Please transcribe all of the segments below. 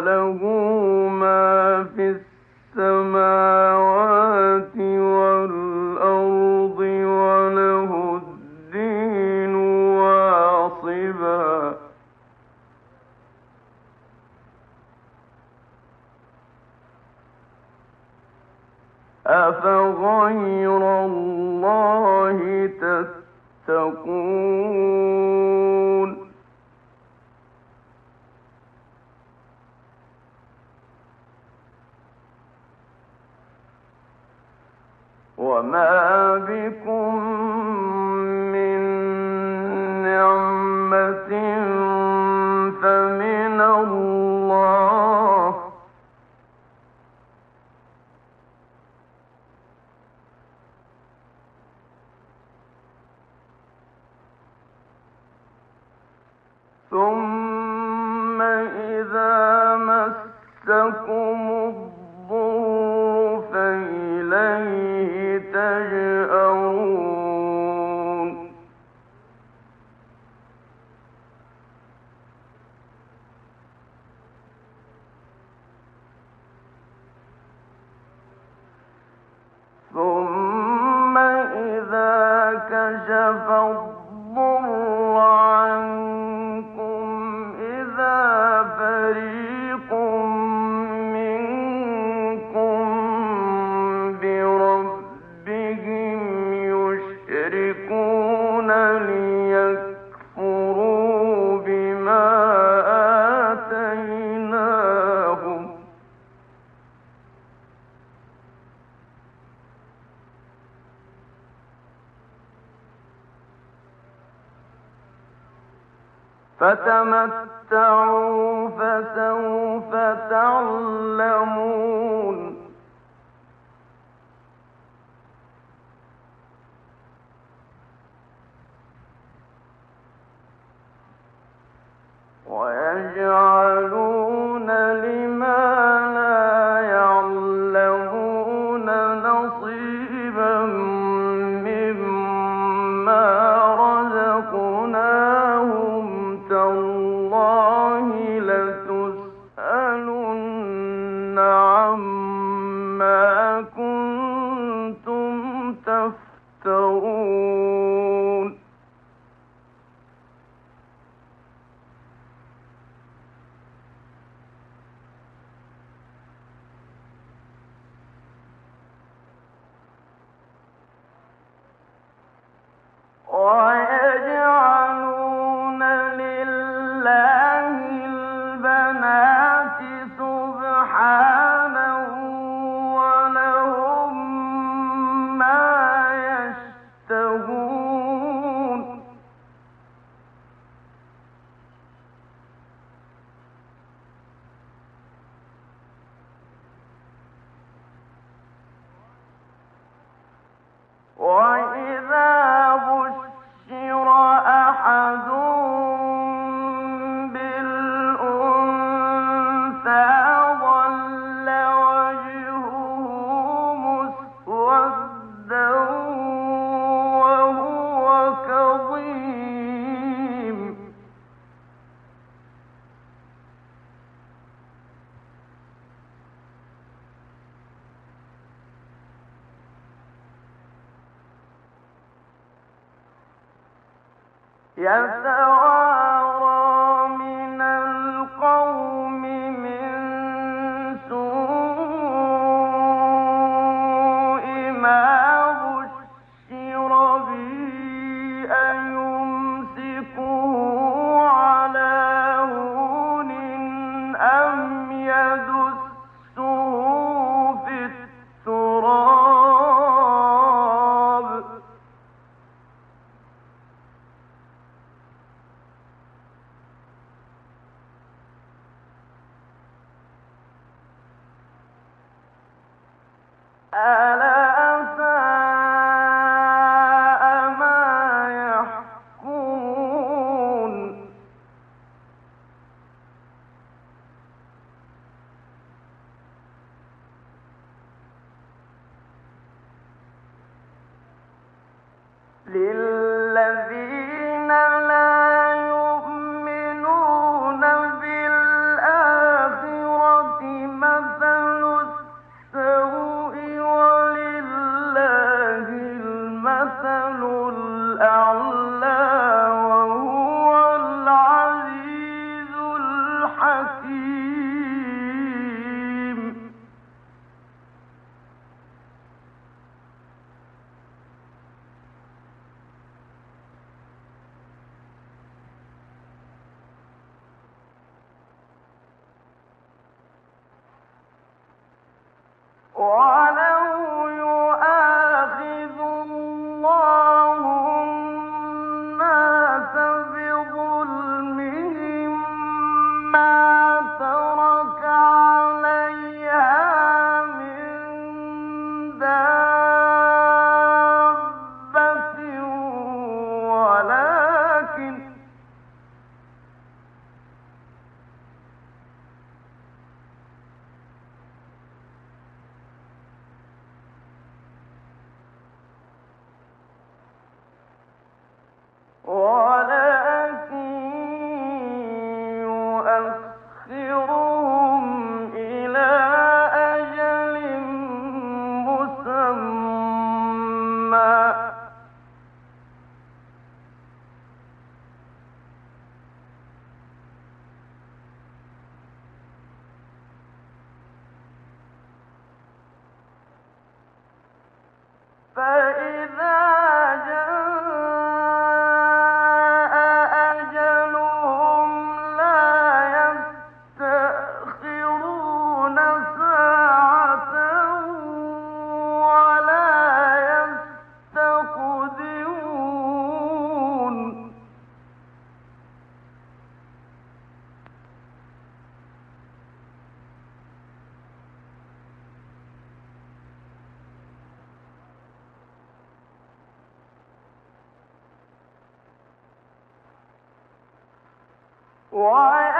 وله ما في السماء الله يسوع 我。Why?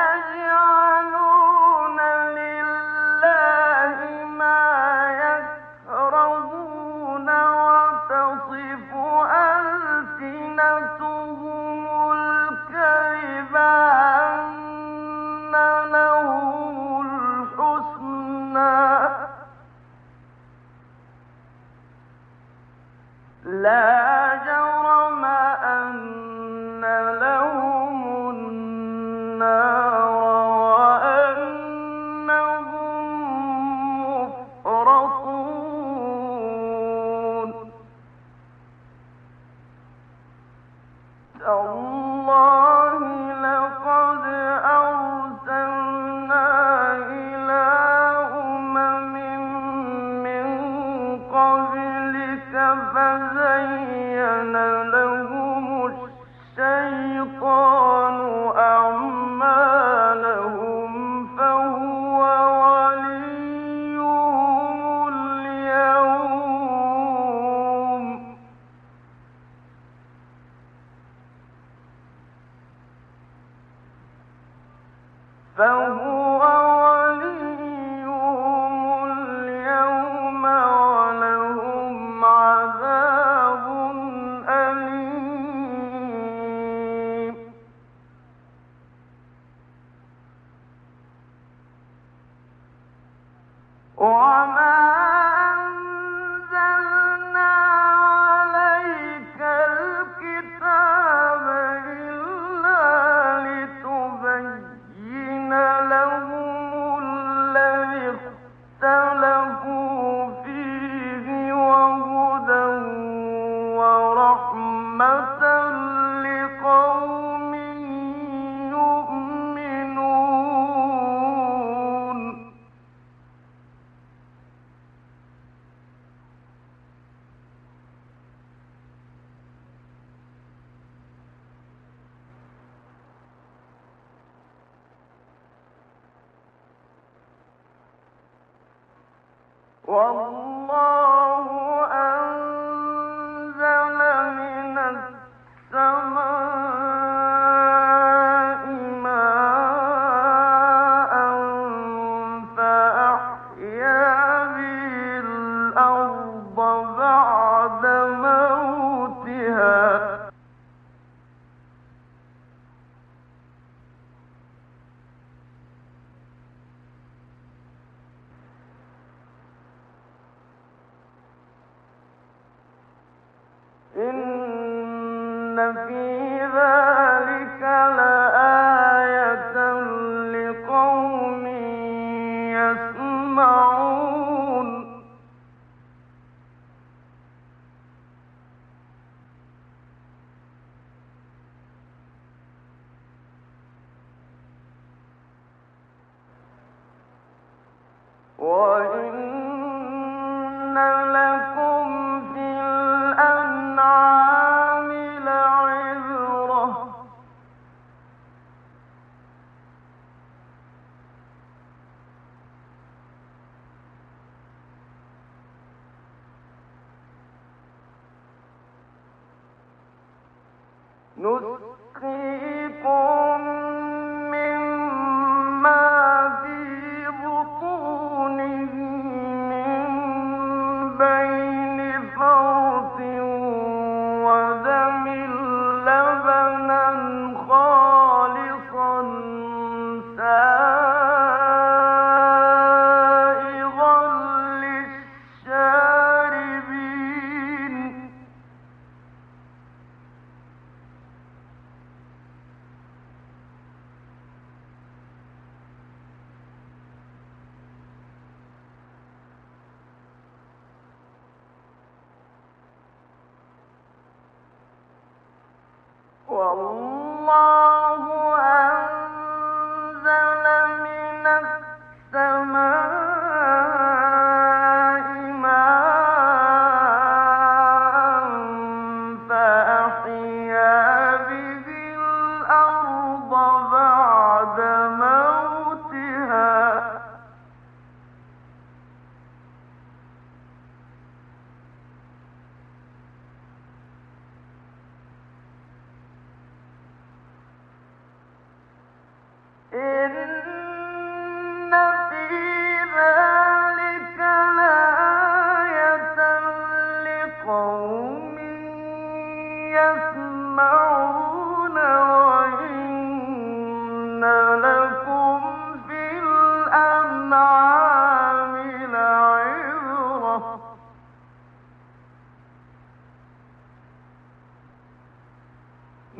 وإن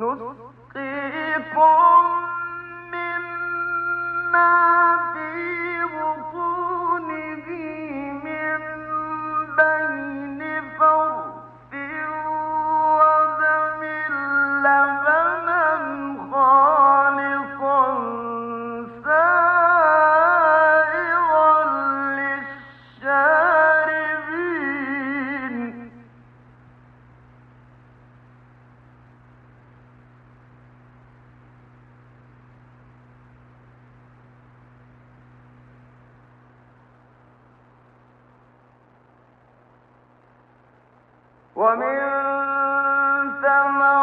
مما في بطونه السماوات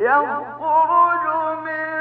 يخرج من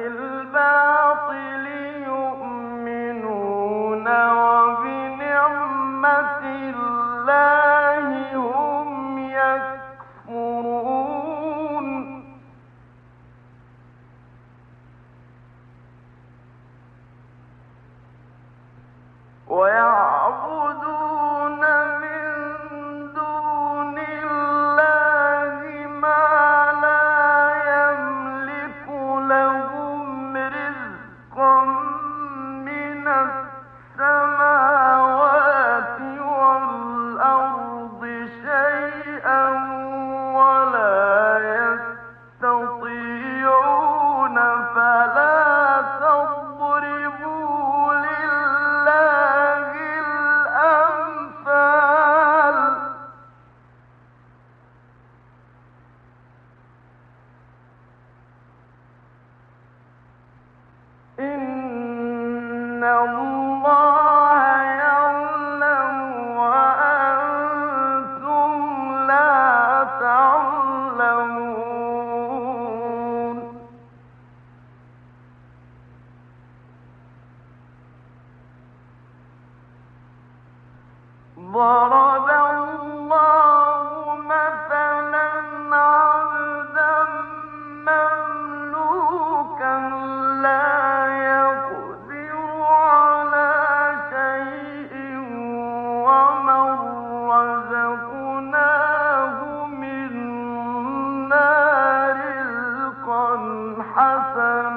الْعَالَمِينَ إنه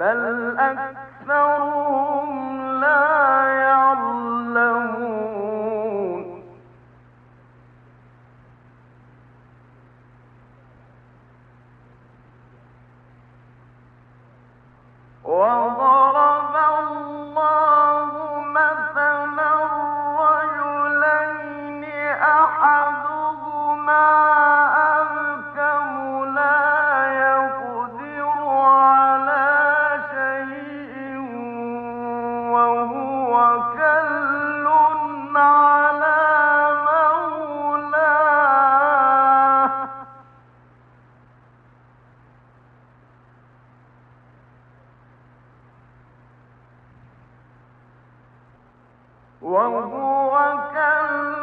بل أكثرهم لا وهو كل